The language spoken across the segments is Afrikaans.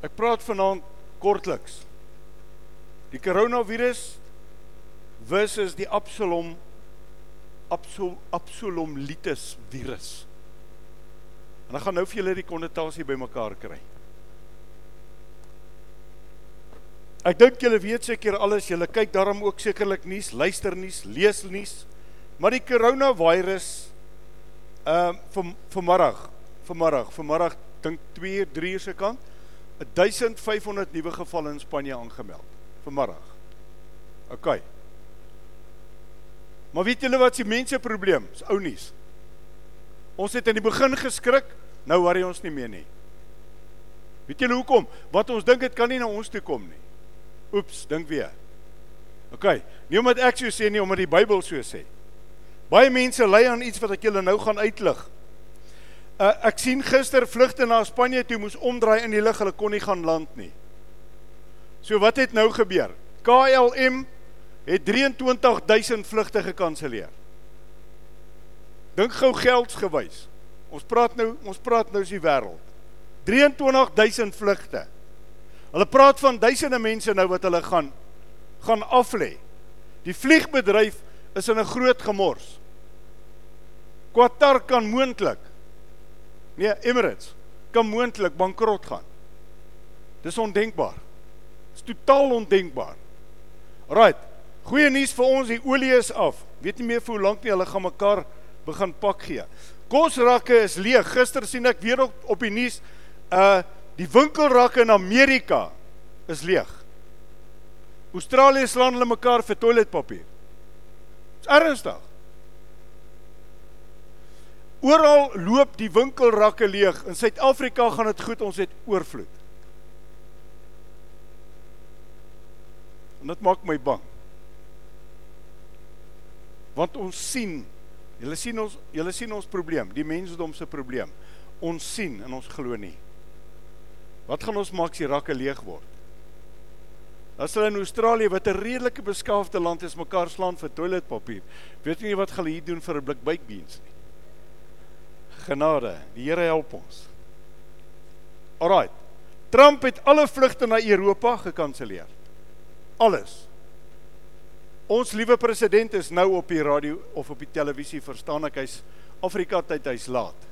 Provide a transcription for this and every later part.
Ek praat vanaand kortliks. Die koronavirus versus die Absalom Absal Absalom litus virus. En ek gaan nou vir julle die konnotasie bymekaar kry. Ek dink julle weet seker alles, julle kyk daarom ook sekerlik nuus, luister nuus, lees nuus. Maar die koronavirus ehm uh, van vanmiddag, vanmiddag, vanmiddag dink 2, 3 uur se kant 1500 nuwe gevalle in Spanje aangemeld vanmiddag. OK. Maar weet julle wat se mense probleem? Dis ou nuus. Ons het in die begin geskrik, nou worry ons nie meer nie. Weet julle hoekom? Wat ons dink dit kan nie na ons toe kom nie. Oeps, dink weer. OK. Nie omdat ek so sê nie, omdat die Bybel so sê. Baie mense ly aan iets wat ek julle nou gaan uitlig. Uh, ek sien gister vlugte na Spanje toe moes omdraai in die lug, hulle kon nie gaan land nie. So wat het nou gebeur? KLM het 23000 vlugte gekanselleer. Dink gou geldsgewys. Ons praat nou, ons praat nou is die wêreld. 23000 vlugte. Hulle praat van duisende mense nou wat hulle gaan gaan aflê. Die vliegbedryf is in 'n groot gemors. Qatar kan moontlik Nee, Emirates kan moontlik bankrot gaan. Dis ondenkbaar. Dis totaal ondenkbaar. Right. Goeie nuus vir ons, die olie is af. Weet nie meer vir hoe lank nie hulle gaan mekaar begin pak gee. Kosrakke is leeg. Gister sien ek weer op, op die nuus uh die winkelrakke in Amerika is leeg. Australië slaan hulle mekaar vir toiletpapier. Dis ernstig. Oral loop die winkelrakke leeg. In Suid-Afrika gaan dit goed, ons het oorvloed. En dit maak my bang. Want ons sien, julle sien ons, julle sien ons probleem, die mensdom se probleem. Ons sien en ons glo nie. Wat gaan ons maak as die rakke leeg word? As hulle in Australië wat 'n redelike beskaafde land is, mekaar slaan vir toiletpapier. Weet nie wat hulle hier doen vir 'n blik baked beans nie genade. Die Here help ons. Alraai. Trump het alle vlugte na Europa gekanselleer. Alles. Ons liewe president is nou op die radio of op die televisie verstaan ek hy's Afrika tyd hy's laat.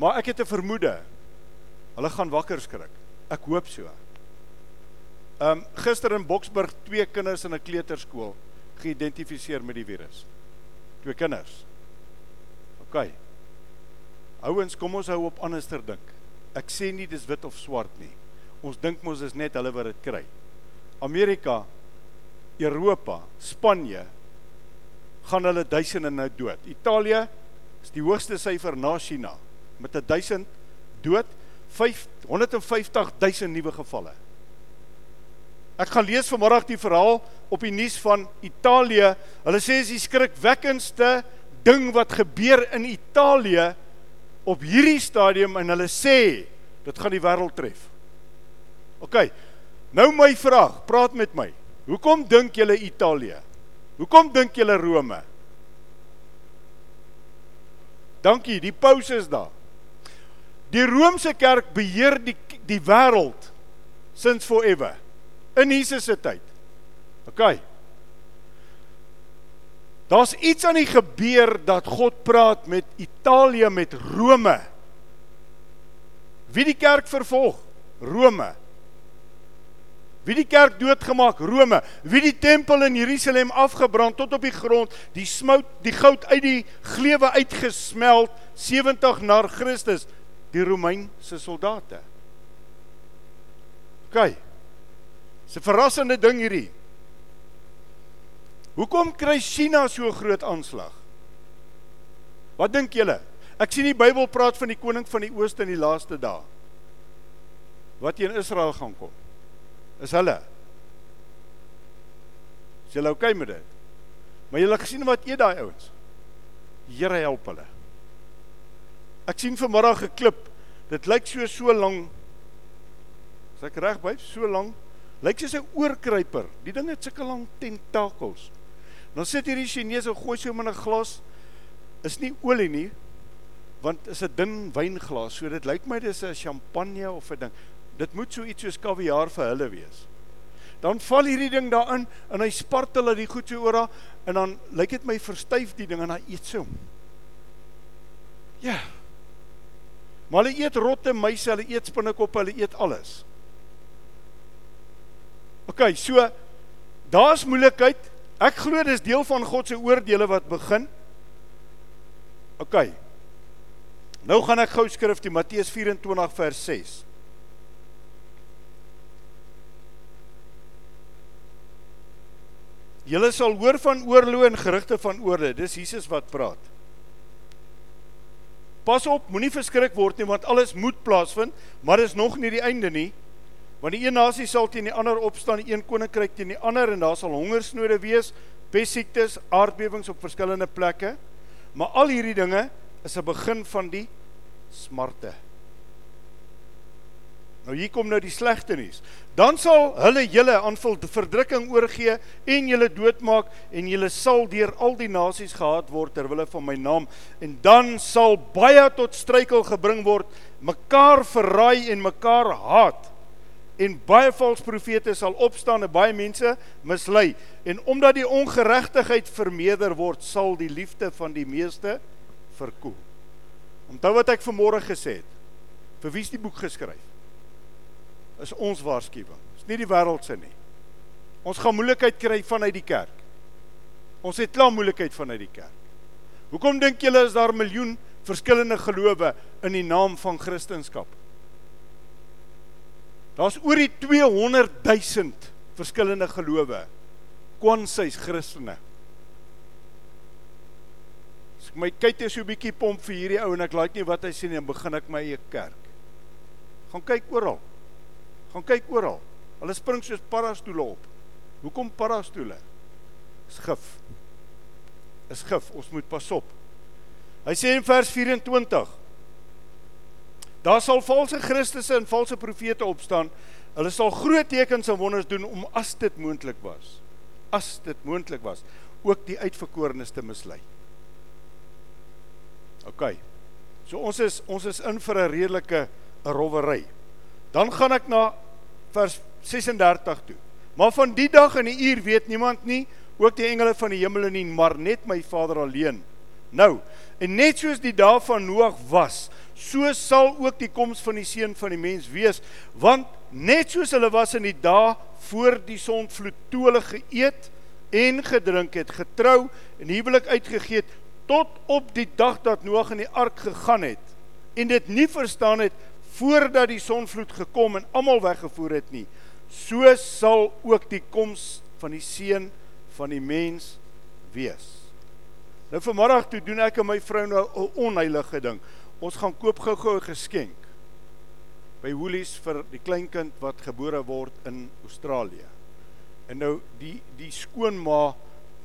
Maar ek het 'n vermoede. Hulle gaan wakker skrik. Ek hoop so. Ehm um, gister in Boksburg twee kinders in 'n kleuterskool geïdentifiseer met die virus. Twee kinders. OK. Ouens, kom ons hou op anderster dink. Ek sê nie dis wit of swart nie. Ons dink mos is net hulle wat dit kry. Amerika, Europa, Spanje gaan hulle duisende nou dood. Italië is die hoogste syfer na China met 1000 dood, 550000 nuwe gevalle. Ek gaan lees vanmôre die verhaal op die nuus van Italië. Hulle sê is die skrikwekkendste ding wat gebeur in Italië op hierdie stadium en hulle sê dit gaan die wêreld tref. OK. Nou my vraag, praat met my. Hoekom dink julle Italië? Hoekom dink julle Rome? Dankie, die paus is daar. Die Romeinse kerk beheer die die wêreld since forever in Jesus se tyd. OK. Daar's iets aan die gebeur dat God praat met Italië met Rome. Wie die kerk vervolg? Rome. Wie die kerk doodgemaak? Rome. Wie die tempel in Jerusalem afgebrand tot op die grond, die smout, die goud uit die gleuwe uitgesmelt 70 na Christus, die Romeinse soldate. OK. Dis 'n verrassende ding hierdie. Hoekom kry China so groot aanslag? Wat dink julle? Ek sien die Bybel praat van die koning van die ooste in die laaste dae. Wat in Israel gaan kom? Is hulle? Is julle okay met dit? Maar julle gesien wat eet daai ouens? Here help hulle. Ek sien vanmiddag 'n klip. Dit lyk so so lank. As ek reg by, so lank. Lyk soos 'n oorkruiper. Die ding het sulke lang tentakels. Dan sit hierdie Chinese gooi so in 'n glas is nie olie nie. want is 'n dun wynglas, so dit lyk my dis 'n champagne of 'n ding. Dit moet so iets soos kaviaar vir hulle wees. Dan val hierdie ding daarin en hy spartel dit die goed so oor daar en dan lyk dit my verstyf die ding en hy eet so. Ja. Maar hulle eet rotte muise, hulle eet spinnekoppe, hulle eet alles. OK, so daar's moeilikheid. Ek glo dis deel van God se oordeele wat begin. OK. Nou gaan ek gou skrif die Matteus 24 vers 6. Julle sal hoor van oorloë en gerugte van oorloë. Dis Jesus wat praat. Pas op, moenie verskrik word nie want alles moet plaasvind, maar dis nog nie die einde nie. Want die een nasie sal teen die ander opstaan, die een koninkryk teen die ander en daar sal hongersnode wees, pestsiektes, aardbewings op verskillende plekke. Maar al hierdie dinge is 'n begin van die smarte. Nou hier kom nou die slegte nuus. Dan sal hulle julle aan verdrukking oorgee en julle doodmaak en julle sal deur al die nasies gehaat word ter wille van my naam en dan sal baie tot struikel gebring word, mekaar verraai en mekaar haat. En baie valse profete sal opstaan en baie mense mislei en omdat die ongeregtigheid vermeerder word, sal die liefde van die meeste verkoel. Onthou wat ek vanmôre gesê het. Vir wie is die boek geskryf? Is ons waarskuwing. Dis nie die wêreld se nie. Ons gaan moeilikheid kry vanuit die kerk. Ons het klaar moeilikheid vanuit die kerk. Hoekom dink julle is daar miljoen verskillende gelowe in die naam van Christendom? Daar's oor die 200 000 verskillende gelowe. Kwansies Christene my kyk net so 'n bietjie pomp vir hierdie ou en ek like nie wat hy sê nie, dan begin ek my eie kerk. Gaan kyk oral. Gaan kyk oral. Hulle spring soos parastoele op. Hoekom parastoele? Is gif. Is gif. Ons moet pas op. Hy sê in vers 24: Daar sal valse Christusse en valse profete opstaan. Hulle sal groot tekens en wonders doen om as dit moontlik was. As dit moontlik was, ook die uitverkorenes te mislei. OK. So ons is ons is in vir 'n redelike rowwery. Dan gaan ek na vers 36 toe. Maar van die dag en die uur weet niemand nie, ook die engele van die hemel nie, maar net my Vader alleen. Nou, en net soos die dae van Noag was, so sal ook die koms van die seun van die mens wees, want net soos hulle was in die dae voor die sonvloed toe hulle geëet en gedrink het, getrou en huwelik uitgegee het, tot op die dag dat Noag in die ark gegaan het en dit nie verstaan het voordat die sonvloed gekom en almal weggevoer het nie so sal ook die koms van die seun van die mens wees. Nou vanmiddag toe doen ek en my vrou nou 'n onheilige ding ons gaan koop gou-gou 'n geskenk by Woolies vir die kleinkind wat gebore word in Australië en nou die die skoonma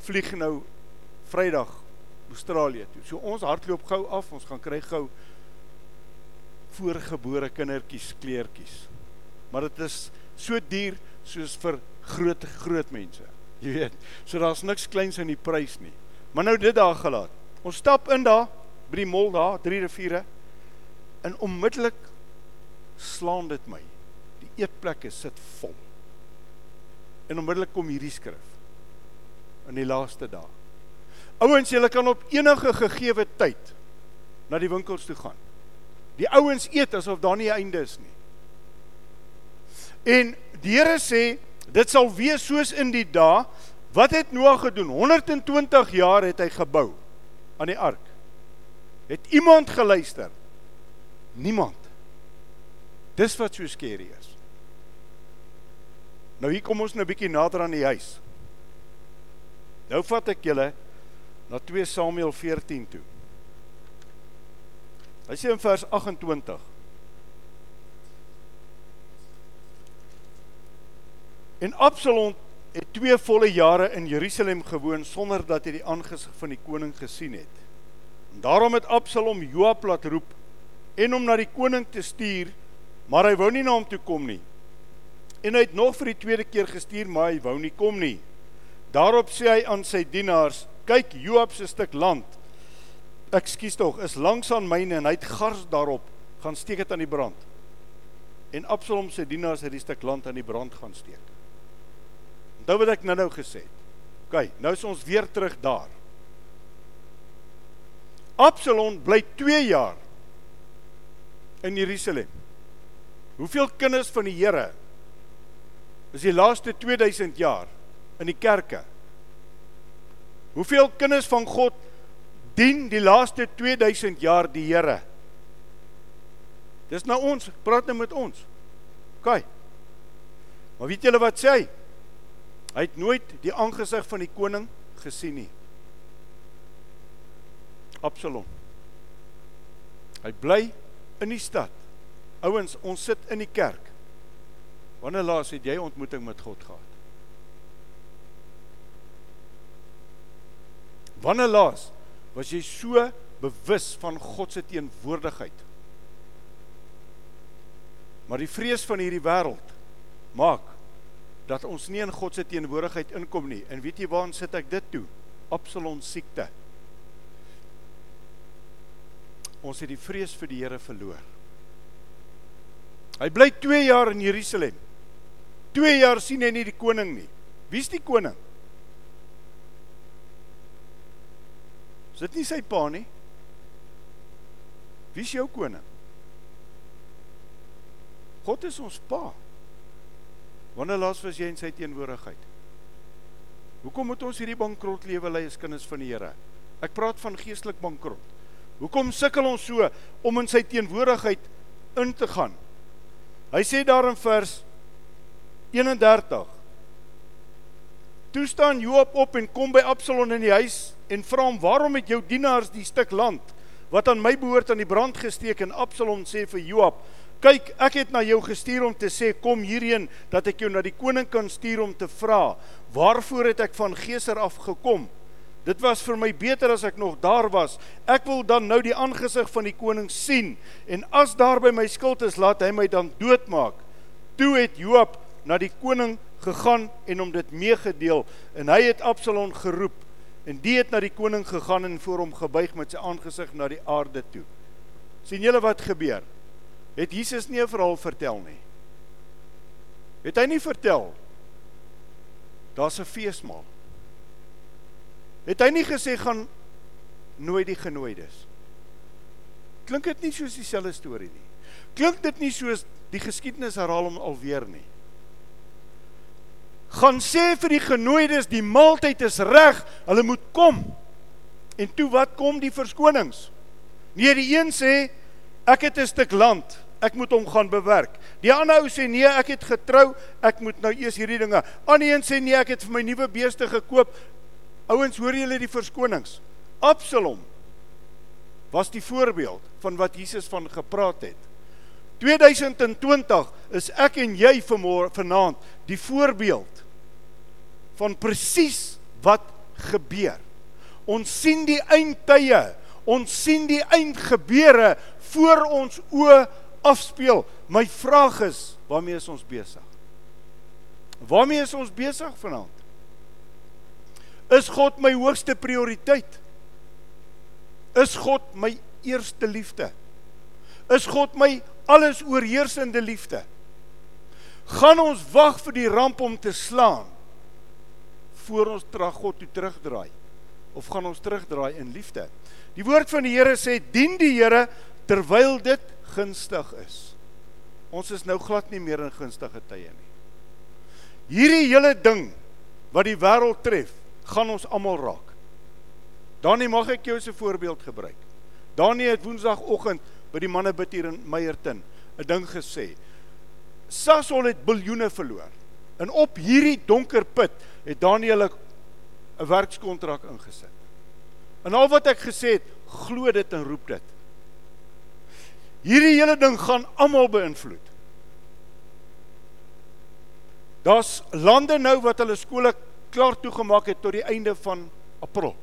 vlieg nou Vrydag Australië toe. So ons hardloop gou af, ons gaan kry gou voorgebore kindertjies kleertjies. Maar dit is so duur soos vir groot groot mense. Jy weet, so daar's niks kleins in die prys nie. Maar nou dit daar gelaat. Ons stap in daar by die mall daar, drie riviere. En onmiddellik slaan dit my. Die eetplekke sit vol. En onmiddellik kom hierdie skrif in die laaste dae. Ouens, julle kan op enige gegeewe tyd na die winkels toe gaan. Die ouens eet asof daar nie 'n einde is nie. En die Here sê dit sal wees soos in die dae wat het Noag gedoen? 120 jaar het hy gebou aan die ark. Het iemand geluister? Niemand. Dis wat so skerry is. Nou hier kom ons nou 'n bietjie nader aan die huis. Nou vat ek julle na 2 Samuel 14 toe. Hy sê in vers 28 En Absalom het 2 volle jare in Jerusalem gewoon sonder dat hy die aangesig van die koning gesien het. Daarom het Absalom Joab laat roep en hom na die koning te stuur, maar hy wou nie na hom toe kom nie. En hy het nog vir die tweede keer gestuur, maar hy wou nie kom nie. Daarop sê hy aan sy dienaars: kyk Joab se stuk land ekskuus tog, is langs aan myne en hy het gars daarop gaan steek dit aan die brand. En Absalom se dienaars het die stuk land aan die brand gaan steek. Onthou wat ek nou-nou gesê het. OK, nou is ons weer terug daar. Absalom bly 2 jaar in Jerusalem. Hoeveel kinders van die Here is die laaste 2000 jaar in die kerke? Hoeveel kinders van God dien die laaste 2000 jaar die Here? Dis nou ons, praat nou met ons. OK. Maar weet julle wat sê hy? Hy het nooit die aangesig van die koning gesien nie. Absalom. Hy bly in die stad. Ouens, ons sit in die kerk. Wanneer laas het jy ontmoeting met God gehad? Wanneer laas was jy so bewus van God se teenwoordigheid? Maar die vrees van hierdie wêreld maak dat ons nie in God se teenwoordigheid inkom nie. En weet jy waaraan sit ek dit toe? Absalom siekte. Ons het die vrees vir die Here verloor. Hy bly 2 jaar in Jerusalem. 2 jaar sien hy nie die koning nie. Wie's die koning? Is dit nie sy pa nie? Wie's jou koning? God is ons pa. Wanneer laas was jy in sy teenwoordigheid? Hoekom moet ons hierdie bankrot lewe lei as kinders van die Here? Ek praat van geestelik bankrot. Hoekom sukkel ons so om in sy teenwoordigheid in te gaan? Hy sê daar in vers 31 Toe staan Joab op en kom by Absalom in die huis en vra hom waarom het jou dienaars die stuk land wat aan my behoort aan die brand gesteek en Absalom sê vir Joab kyk ek het na jou gestuur om te sê kom hierheen dat ek jou na die koning kan stuur om te vra waarvoor het ek van Geser af gekom Dit was vir my beter as ek nog daar was. Ek wil dan nou die aangesig van die koning sien en as daar by my skuld is, laat hy my dan doodmaak. Toe het Joab na die koning gegaan en hom dit meegedeel en hy het Absalom geroep en die het na die koning gegaan en voor hom gebuig met sy aangesig na die aarde toe. sien julle wat gebeur? Het Jesus nie 'n verhaal vertel nie? Het hy nie vertel? Daar's 'n feesmaal. Het hy nie gesê gaan nooi die genooides? Klink dit nie soos dieselfde storie nie? Klink dit nie soos die geskiedenis herhaal hom alweer nie? Gaan sê vir die genooides die maaltyd is reg, hulle moet kom. En toe wat kom die verskonings? Nee, die een sê ek het 'n stuk land, ek moet hom gaan bewerk. Die ander ou sê nee, ek het getrou, ek moet nou eers hierdie dinge. Ander een sê nee, ek het vir my nuwe beeste gekoop, Ouens, hoor julle die verskonings? Absalom was die voorbeeld van wat Jesus van gepraat het. 2020 is ek en jy vanaand die voorbeeld van presies wat gebeur. Ons sien die eindtye, ons sien die eindgebeure voor ons oë afspeel. My vraag is, waarmee is ons besig? Waarmee is ons besig vanaand? Is God my hoogste prioriteit? Is God my eerste liefde? Is God my alles oorheersende liefde? Gaan ons wag vir die ramp om te slaan voor ons terug God toe terugdraai of gaan ons terugdraai in liefde? Die woord van die Here sê dien die Here terwyl dit gunstig is. Ons is nou glad nie meer in gunstige tye nie. Hierdie hele ding wat die wêreld tref gaan ons almal raak. Danie, mag ek jou as 'n voorbeeld gebruik? Danie het woensdagoggend by die manne bid hier in Meyerton 'n ding gesê. Sasol het biljoene verloor. En op hierdie donker put het Daniel 'n werkskontrak ingesit. En al wat ek gesê het, glo dit en roep dit. Hierdie hele ding gaan almal beïnvloed. Daar's lande nou wat hulle skole klaar toegemaak het tot die einde van April.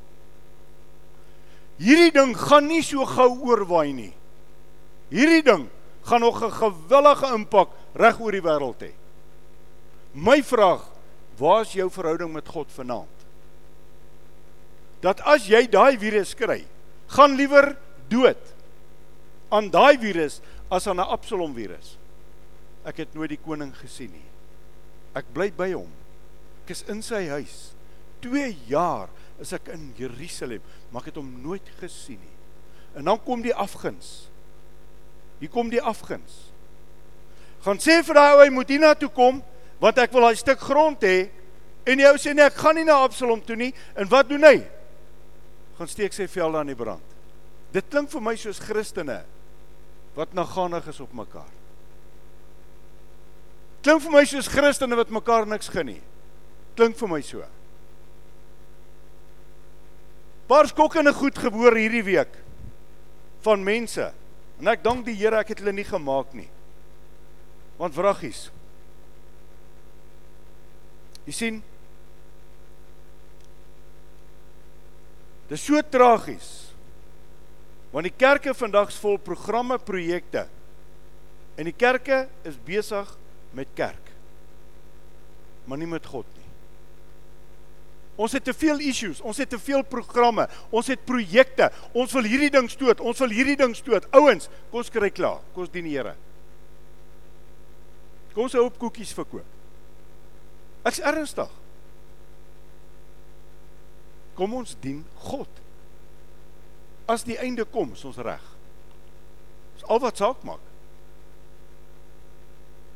Hierdie ding gaan nie so gou oorwaai nie. Hierdie ding gaan nog 'n gewillige impak reg oor die wêreld hê. My vraag, waar is jou verhouding met God vanaand? Dat as jy daai virus kry, gaan liewer dood aan daai virus as aan 'n Absalom virus. Ek het nooit die koning gesien nie. Ek bly by hom. Ek is in sy huis. 2 jaar is ek in Jerusalem, maar ek het hom nooit gesien nie. En dan kom die afguns. Hier kom die afguns. Gaan sê vir daai ou hy moet hiernatoe kom want ek wil daai stuk grond hê en ou sê nee, ek gaan nie na Absalom toe nie. En wat doen hy? Gaan steek sy velde aan die brand. Dit klink vir my soos Christene wat naganig is op mekaar. Klink vir my soos Christene wat mekaar niks gun nie. Klink vir my so. Paar skokkende goed gebeur hierdie week van mense. En ek dank die Here ek het hulle nie gemaak nie. Want vraggies. Jy sien Dis so tragies. Want die kerke vandag is vol programme, projekte. En die kerke is besig met kerk. Maar nie met God nie. Ons het te veel issues, ons het te veel programme, ons het projekte. Ons wil hierdie ding stoot, ons wil hierdie ding stoot. Ouens, kom ons kry klaar. Kom ons dien die Here. Kom ons hou op koekies verkoop. Ek's ernstig. Kom ons dien God. As die einde kom, is ons reg. Dis al wat saak maak.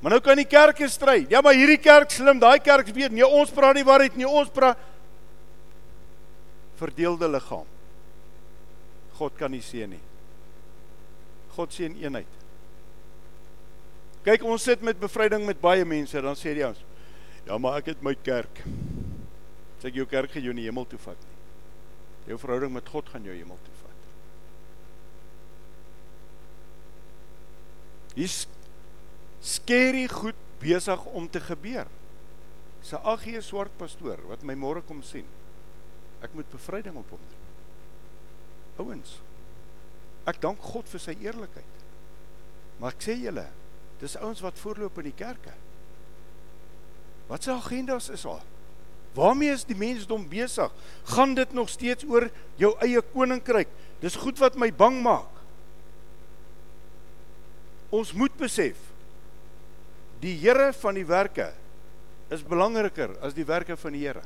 Maar nou kan die kerke stry. Ja, maar hierdie kerk slim, daai kerk weet nie ons praat die waarheid nie, ons praat verdeelde liggaam. God kan nie sien nie. God sien eenheid. Kyk, ons sit met bevryding met baie mense, dan sê die ons, ja, maar ek het my kerk. Sê ek jou kerk gaan jou in die hemel toe vat nie. Jou verhouding met God gaan jou hemel toe vat. Hier's skerry goed besig om te gebeur. Dis 'n AG swart pastoor wat my môre kom sien. Ek moet bevryding op hom doen. Ouens, ek dank God vir sy eerlikheid. Maar ek sê julle, dis ouens wat voorloop in die kerke. Wat se agendas is al? Waarmee is die mensdom besig? Gaan dit nog steeds oor jou eie koninkryk? Dis goed wat my bang maak. Ons moet besef die Here van die werke is belangriker as die werke van die Here.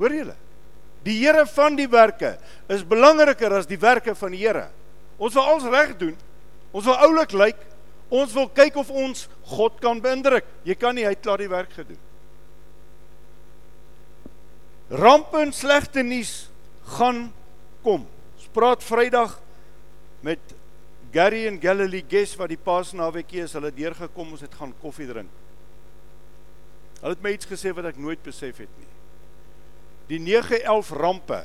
Hoor julle? Die Here van die werke is belangriker as die werke van die Here. Ons wil alles reg doen. Ons wil oulik lyk. Ons wil kyk of ons God kan beïndruk. Jy kan nie, hy het klaar die werk gedoen. Rampe en slegte nuus gaan kom. Ons praat Vrydag met Gary en Galilee Guest wat die Paasnaweekie is, hulle deurgekom, ons het gaan koffie drink. Hulle het my iets gesê wat ek nooit besef het nie. Die 911 rampe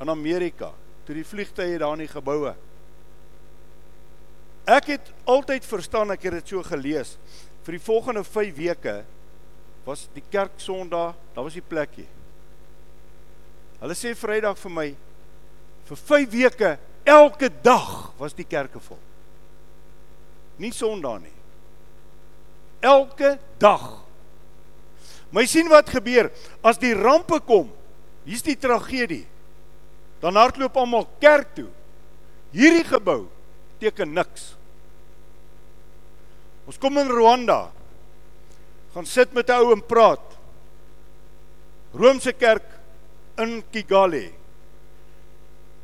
in Amerika, toe die vliegtye daar in die geboue Ek het altyd verstaan, ek het dit so gelees. Vir die volgende 5 weke was die kerk Sondag, daar was die plekkie. Hulle sê Vrydag vir my vir 5 weke elke dag was die kerke vol. Nie Sondag nie. Elke dag. My sien wat gebeur as die rampe kom. Hier's die tragedie. Dan hardloop almal kerk toe. Hierdie gebou teken niks. Ons kom in Rwanda. Gaan sit met 'n ou en praat. Romeinse kerk in Kigali.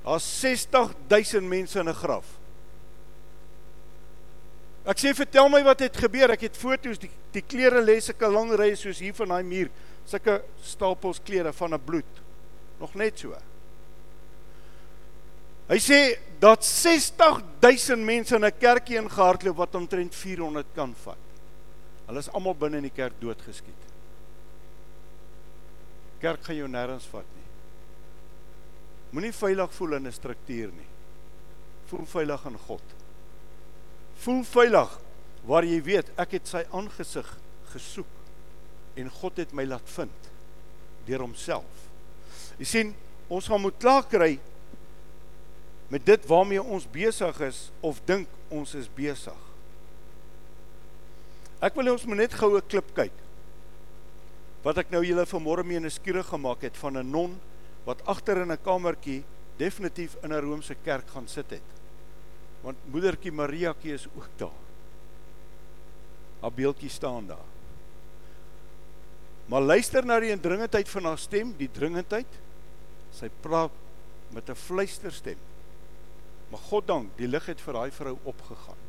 Daar's 60000 mense in 'n graf. Ek sê vertel my wat het gebeur. Ek het foto's die die klere lê sulke lang rye soos hier van daai muur. Sulke stapels klere van 'n bloed. Nog net so. Hy sê dat 60000 mense in 'n kerkie ingehardloop wat omtrent 400 kan vat. Hulle is almal binne in die kerk doodgeskiet. Kerk gaan jou nêrens vat nie. Moenie veilig voel in 'n struktuur nie. Voel veilig in God. Voel veilig waar jy weet ek het sy aangesig gesoek en God het my laat vind deur homself. Jy sien, ons gaan moet klaar kry met dit waarmee ons besig is of dink ons is besig. Ek wil ons moet net gou 'n klip kyk. Wat ek nou julle vanmôre mee nuuskierig gemaak het van 'n non wat agter in 'n kamertjie definitief in 'n Romeinse kerk gaan sit het. Want moedertjie Mariakie is ook daar. Haar beeldjie staan daar. Maar luister na die indringendheid van haar stem, die dringendheid. Sy praat met 'n fluisterstem. Maar God dank, die lig het vir daai vrou opgegaan.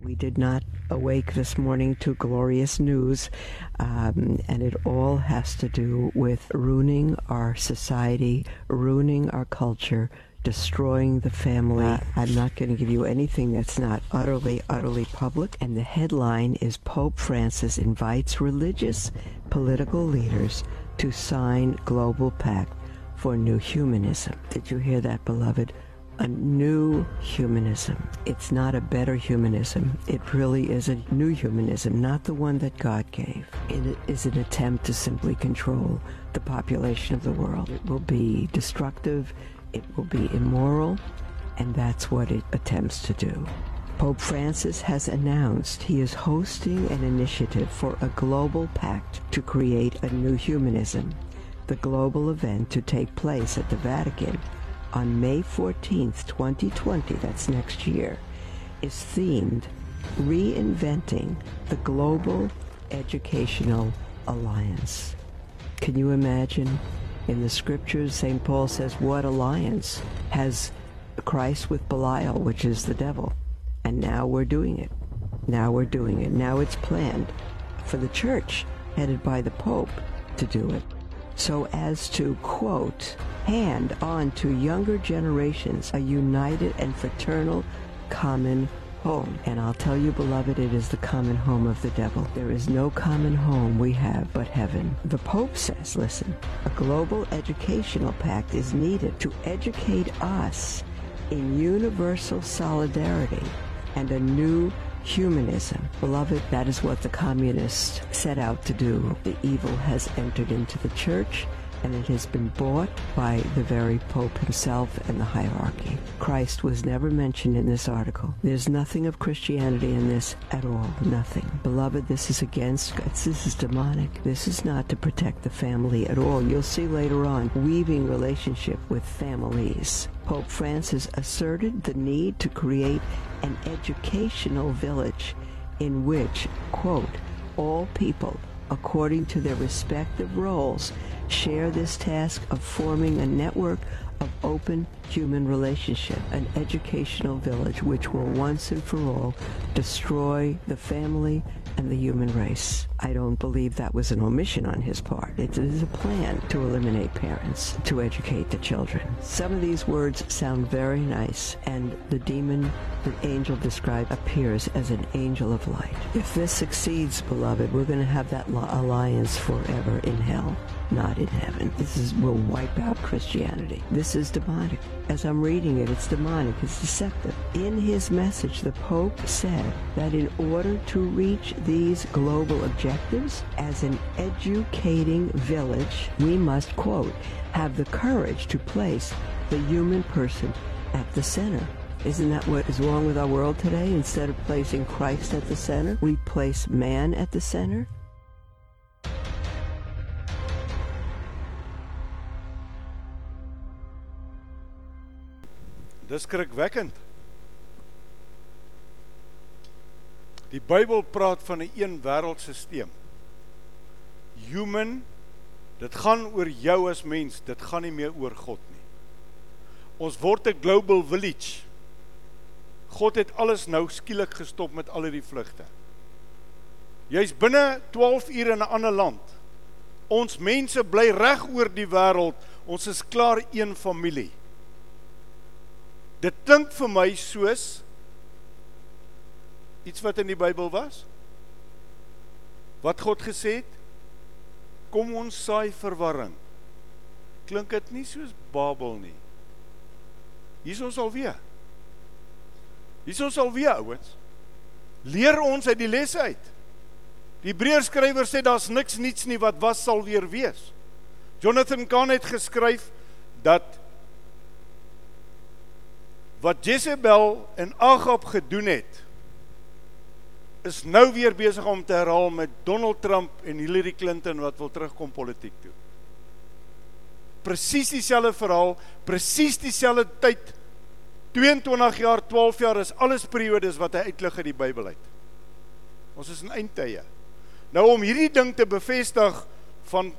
We did not awake this morning to glorious news, um, and it all has to do with ruining our society, ruining our culture, destroying the family. Uh, I'm not going to give you anything that's not utterly, utterly public. And the headline is Pope Francis invites religious political leaders to sign global pact for new humanism. Did you hear that, beloved? a new humanism. It's not a better humanism. It really is a new humanism, not the one that God gave. It is an attempt to simply control the population of the world. It will be destructive, it will be immoral, and that's what it attempts to do. Pope Francis has announced he is hosting an initiative for a global pact to create a new humanism. The global event to take place at the Vatican on May 14th, 2020, that's next year, is themed Reinventing the Global Educational Alliance. Can you imagine? In the scriptures, St. Paul says, What alliance has Christ with Belial, which is the devil? And now we're doing it. Now we're doing it. Now it's planned for the church, headed by the Pope, to do it. So as to, quote, hand on to younger generations a united and fraternal common home. And I'll tell you, beloved, it is the common home of the devil. There is no common home we have but heaven. The Pope says, listen, a global educational pact is needed to educate us in universal solidarity and a new humanism. Beloved, that is what the communists set out to do. The evil has entered into the church and it has been bought by the very Pope himself and the hierarchy. Christ was never mentioned in this article. There's nothing of Christianity in this at all. Nothing. Beloved, this is against, this is demonic. This is not to protect the family at all. You'll see later on, weaving relationship with families. Pope Francis asserted the need to create an educational village in which, quote, all people, according to their respective roles, share this task of forming a network of open human relationship, an educational village which will once and for all destroy the family and the human race. I don't believe that was an omission on his part. It is a plan to eliminate parents, to educate the children. Some of these words sound very nice, and the demon, the angel described, appears as an angel of light. If this succeeds, beloved, we're going to have that alliance forever in hell not in heaven. This is will wipe out Christianity. This is demonic. As I'm reading it, it's demonic. It's deceptive. In his message, the Pope said that in order to reach these global objectives as an educating village, we must, quote, have the courage to place the human person at the center. Isn't that what is wrong with our world today? Instead of placing Christ at the center, we place man at the center. Dis skrikwekkend. Die Bybel praat van 'n een, wêreldstelsel. Human, dit gaan oor jou as mens, dit gaan nie meer oor God nie. Ons word 'n global village. God het alles nou skielik gestop met al hierdie vlugte. Jy's binne 12 ure in 'n ander land. Ons mense bly reg oor die wêreld. Ons is klaar een familie. Dit klink vir my soos iets wat in die Bybel was. Wat God gesê het, kom ons saai verwarring. Klink dit nie soos Babel nie. Hier's ons alweer. Hier's ons alweer, ouens. Leer ons uit die lesse uit. Die Hebreërskrywer sê daar's niks niets nie wat was sal weer wees. Jonathan Kahn het geskryf dat wat Jezebel en Agab gedoen het is nou weer besig om te herhaal met Donald Trump en Hillary Clinton wat wil terugkom politiek toe. presies dieselfde verhaal, presies dieselfde tyd. 22 jaar, 12 jaar is alles periodes wat hy uitlig uit die Bybel uit. Ons is in eindtye. Nou om hierdie ding te bevestig van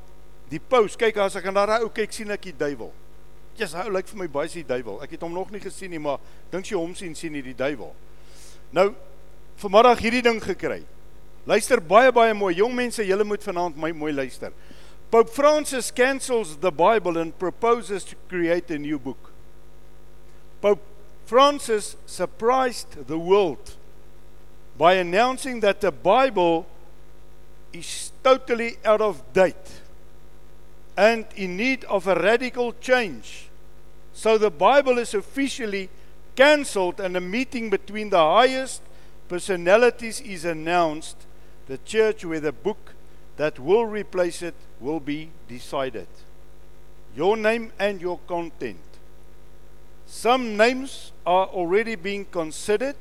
die paus, kyk as ek na daai ou kyk sien ek die duiwel. Jesus, hy lyk vir my baie die duiwel. Ek het hom nog nie gesien nie, maar dink jy hom sien sien nie die duiwel. Nou vanmiddag hierdie ding gekry. Luister baie baie mooi. Jong mense, julle moet vanaand my mooi luister. Pope Francis cancels the Bible and proposes to create a new book. Pope Francis surprised the world by announcing that the Bible is totally out of date and in need of a radical change. So the Bible is officially cancelled and a meeting between the highest personalities is announced. The church where the book that will replace it will be decided. Your name and your content. Some names are already being considered,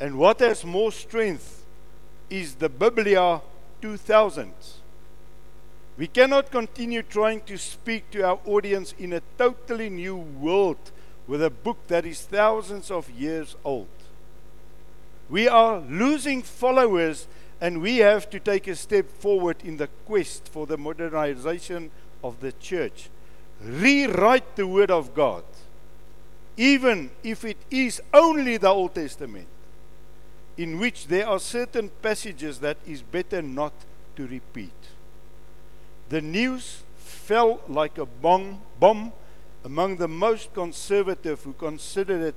and what has more strength is the Biblia 2000. We cannot continue trying to speak to our audience in a totally new world with a book that is thousands of years old. We are losing followers and we have to take a step forward in the quest for the modernization of the church. Rewrite the Word of God, even if it is only the Old Testament, in which there are certain passages that is better not to repeat. The news fell like a bomb, bomb among the most conservative who considered it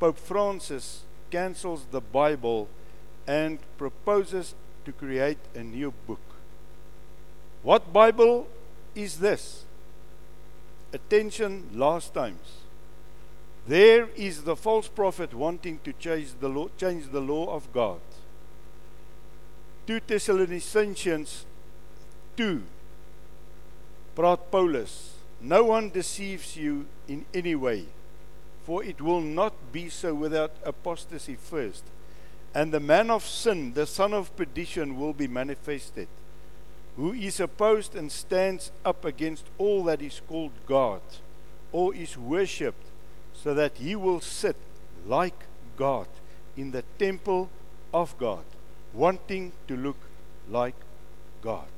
Pope Francis cancels the Bible and proposes to create a new book. What Bible is this? Attention last times. There is the false prophet wanting to change the law, change the law of God. 2 Thessalonians 2 praat Paulus, no one deceives you in any way, for it will not be so without apostasy first. And the man of sin, the son of perdition, will be manifested, who is opposed and stands up against all that is called God or is worshipped, so that he will sit like God in the temple of God, wanting to look like God.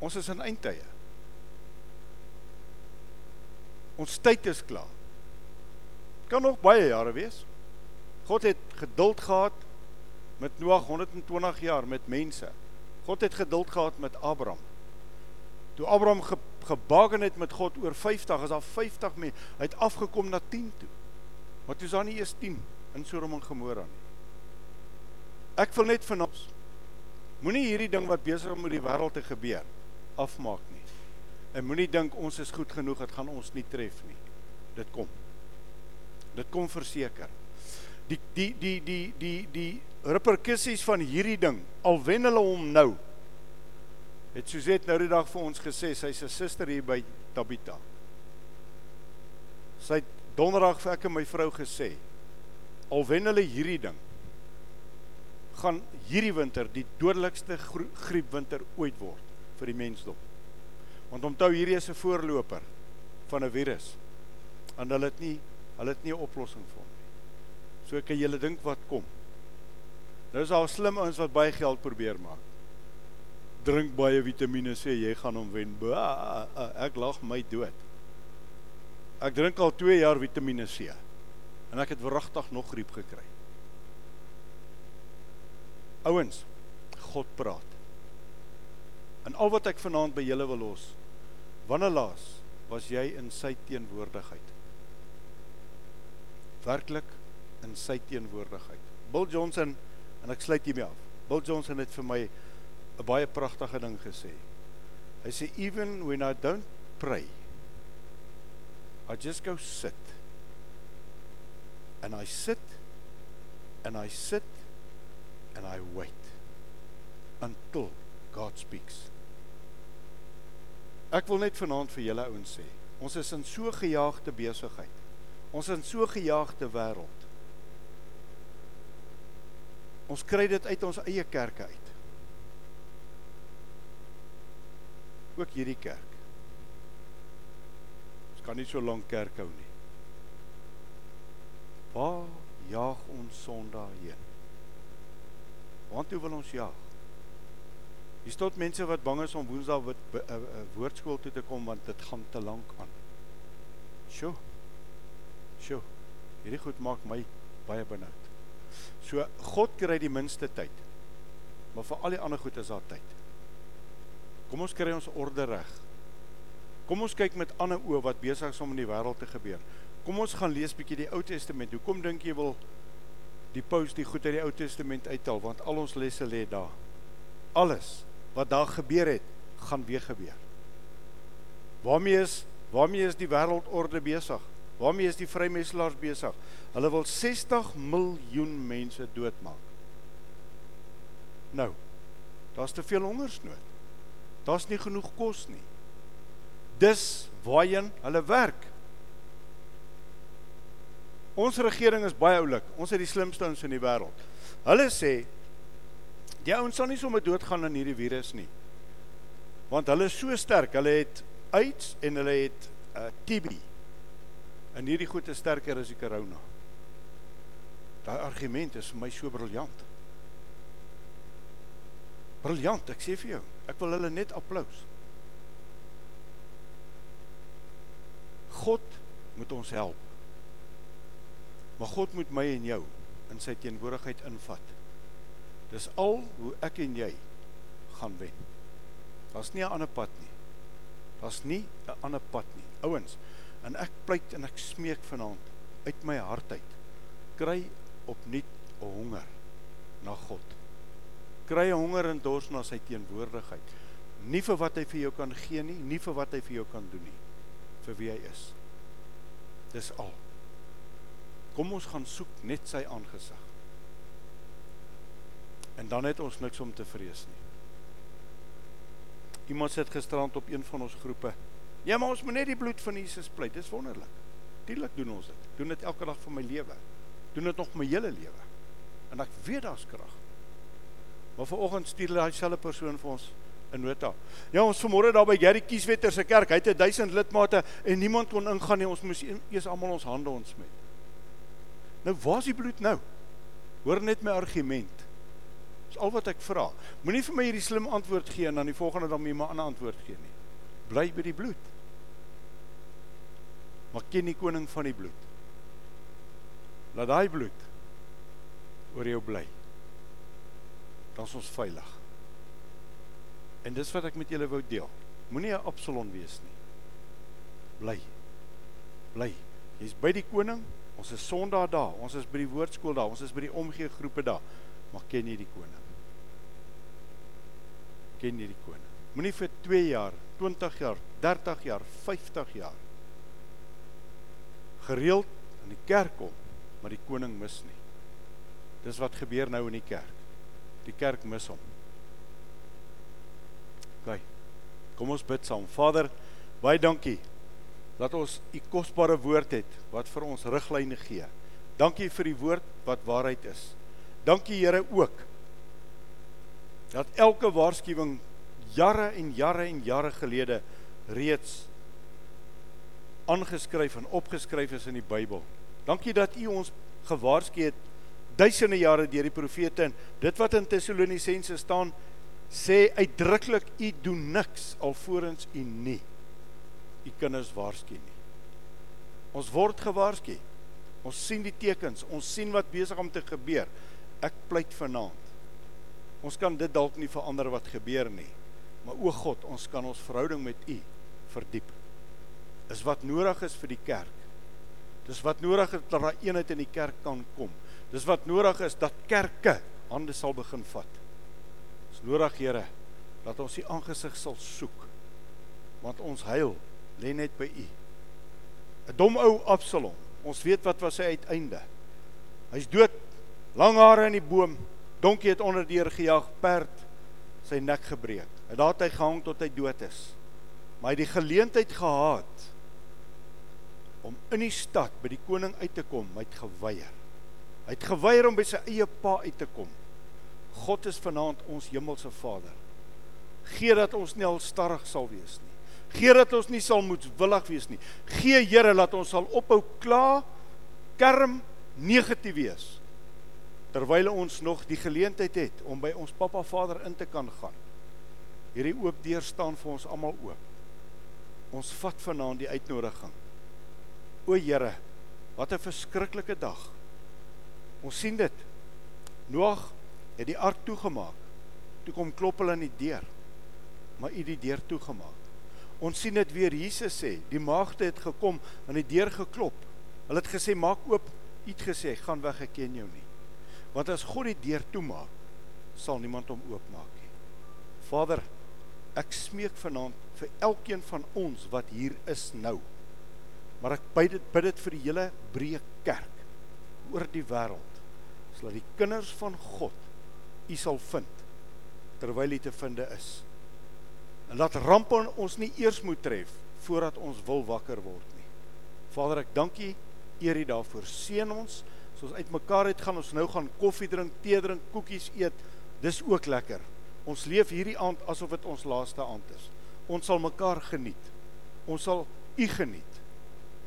Ons is in eindtye. Ons tyd is klaar. Kan nog baie jare wees. God het geduld gehad met Noag 120 jaar met mense. God het geduld gehad met Abraham. Toe Abraham ge, gebaken het met God oor 50, is daar 50 mense. Hy het afgekom na 10 toe. Maar toe is daar nie eers 10 in Sodom en Gomorra nie. Ek wil net vanaand moenie hierdie ding wat besig om met die wêreld te gebeur afmaak nie. En moenie dink ons is goed genoeg, dit gaan ons nie tref nie. Dit kom. Dit kom verseker. Die die die die die die reperkusies van hierdie ding, al wen hulle hom nou. Het Suzette nou die dag vir ons gesê, sy's 'n suster hier by Tabita. Sy het donderdag vir ek en my vrou gesê, al wen hulle hierdie ding, gaan hierdie winter die dodelikste griepwinter ooit word vir die mensdom. Want onthou hierdie is 'n voorloper van 'n virus. En hulle het nie hulle het nie 'n oplossing vir hom nie. So kan julle dink wat kom. Nou is al slim ouens wat baie geld probeer maak. Drink baie vitamiene sê jy gaan hom wen. Ba, ek lag my dood. Ek drink al 2 jaar vitamiene C. En ek het wragtig nog griep gekry. Ouens, God praat. En al wat ek vanaand by julle wil los. Wanneer laas was jy in sy teenwoordigheid? Werklik in sy teenwoordigheid. Bill Johnson en ek sluit hiermee af. Bill Johnson het vir my 'n baie pragtige ding gesê. Hy sê even when I don't pray I just go sit. And I sit and I sit and I wait until God speaks. Ek wil net vanaand vir julle ouens sê, ons is in so gejaagde besigheid. Ons is in so gejaagde wêreld. Ons kry dit uit ons eie kerke uit. Ook hierdie kerk. Ons kan nie so lank kerk hou nie. Waar jaag ons Sondag heen? Waartoe wil ons jaag? Hier staan mense wat bang is om Woensdaag wat uh, uh, woordskool toe te kom want dit gaan te lank aan. Sjoe. Sjoe. Hierdie goed maak my baie benoud. So God kry die minste tyd. Maar vir al die ander goed is daar tyd. Kom ons kry ons orde reg. Kom ons kyk met ander oë wat besig is om in die wêreld te gebeur. Kom ons gaan lees bietjie die Ou Testament. Hoekom dink jy wil die paus die goed uit die Ou Testament uithaal want al ons lesse lê daar. Alles wat daar gebeur het, gaan weer gebeur. Waarmee is waarmee is die wêreldorde besig? Waarmee is die vrymeselaars besig? Hulle wil 60 miljoen mense doodmaak. Nou, daar's te veel hongersnood. Daar's nie genoeg kos nie. Dis waarheen hulle werk. Ons regering is baie oulik. Ons het die slimste ouens in die wêreld. Hulle sê Die ouens sal nie sommer doodgaan aan hierdie virus nie. Want hulle is so sterk, hulle het AIDS en hulle het uh, eh, TB. En hierdie goed is sterker as die corona. Daai argument is vir my so briljant. Briljant, ek sê vir jou. Ek wil hulle net applous. God moet ons help. Maar God moet my en jou in sy teenwoordigheid invat. Dis al hoe ek en jy gaan wen. Daar's nie 'n ander pad nie. Daar's nie 'n ander pad nie. Ouens, en ek pleit en ek smeek vanaand uit my hart uit. Kry opnuut 'n honger na God. Kry 'n honger en dors na sy teenwoordigheid. Nie vir wat hy vir jou kan gee nie, nie vir wat hy vir jou kan doen nie. Vir wie hy is. Dis al. Kom ons gaan soek net sy aangesig. En dan het ons niks om te vrees nie. Iemand sit gisterand op een van ons groepe. Ja, maar ons moet net die bloed van Jesus pleit. Dis wonderlik. Dielik doen ons dit. Doen dit elke dag van my lewe. Doen dit nog my hele lewe. En ek weet daar's krag. Maar vanoggend stuur daai selfde persoon vir ons 'n nota. Ja, ons vanmôre daar by Gary Kieswetter se kerk. Hy het 1000 lidmate en niemand kon ingaan nie. Ons moes eers almal ons hande ontsmet. Nou, waar is die bloed nou? Hoor net my argument. Dis al wat ek vra. Moenie vir my hierdie slim antwoord gee en dan die volgende dan my 'n ander antwoord gee nie. Bly by die bloed. Maar ken die koning van die bloed. Laat daai bloed oor jou bly. Dan is ons veilig. En dis wat ek met julle wou deel. Moenie 'n Absalom wees nie. Bly. Bly. Jy's by die koning. Ons is Sondag daar. Ons is by die woordskool daar. Ons is by die omgee groepe daar. Maar ken jy die koning? ken jy die koning. Moenie vir 2 jaar, 20 jaar, 30 jaar, 50 jaar gereeld in die kerk kom, maar die koning mis nie. Dis wat gebeur nou in die kerk. Die kerk mis hom. OK. Kom ons bid saam. Vader, baie dankie dat ons u kosbare woord het wat vir ons riglyne gee. Dankie vir die woord wat waarheid is. Dankie Here ook dat elke waarskuwing jare en jare en jare gelede reeds aangeskryf en opgeskryf is in die Bybel. Dankie dat U ons gewaarsku het duisende jare deur die profete en dit wat in Tessalonisense staan sê uitdruklik U doen niks alvorens U nie U kinders waarsku nie. Ons word gewaarsku. Ons sien die tekens, ons sien wat besig om te gebeur. Ek pleit vanaand Ons kan dit dalk nie verander wat gebeur nie. Maar o God, ons kan ons verhouding met U verdiep. Is wat nodig is vir die kerk. Dis wat nodig is dat daar eenheid in die kerk kan kom. Dis wat nodig is dat kerke hande sal begin vat. Dis nodig, Here, dat ons U aangesig sal soek. Want ons heil lê net by U. 'n Dom ou Absalom. Ons weet wat was sy uiteinde. Hy's dood. Lang hare in die boom donkie het onder deur gejaag perd sy nek gebreek. En daar het hy gehang tot hy dood is. Maar hy het die geleentheid gehad om in die stad by die koning uit te kom, hy het geweier. Hy het geweier om by sy eie pa uit te kom. God is vanaand ons hemelse Vader. Gee dat ons nie al starrig sal wees nie. Gee dat ons nie sal moedswillig wees nie. Gee Here dat ons sal ophou kla, kerm, negatief wees terwyl ons nog die geleentheid het om by ons Pappa Vader in te kan gaan. Hierdie oop deur staan vir ons almal oop. Ons vat vanaand die uitnodiging. O Here, wat 'n verskriklike dag. Ons sien dit. Noag het die ark toegemaak. Toe kom klop hulle aan die deur. Maar u die deur toegemaak. Ons sien dit weer Jesus sê, die maagde het gekom aan die deur geklop. Hulle het gesê maak oop. U het gesê gaan weg, ek ken jou nie. Want as God die deur toemaak, sal niemand hom oopmaak nie. Vader, ek smeek vanaand vir elkeen van ons wat hier is nou. Maar ek bid dit bid dit vir die hele breë kerk oor die wêreld sodat die kinders van God u sal vind terwyl hy te vinde is. En laat rampe ons nie eers moet tref voordat ons wil wakker word nie. Vader, ek dank U eer U daarvoor. Seën ons soos uitmekaar uit gaan ons nou gaan koffie drink, tee drink, koekies eet. Dis ook lekker. Ons leef hierdie aand asof dit ons laaste aand is. Ons sal mekaar geniet. Ons sal U geniet.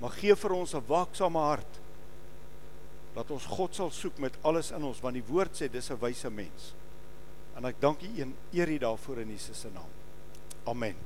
Maar gee vir ons 'n waaksame hart. Dat ons God sal soek met alles in ons want die woord sê dis 'n wyse mens. En ek dank U een eer U daarvoor in Jesus se naam. Amen.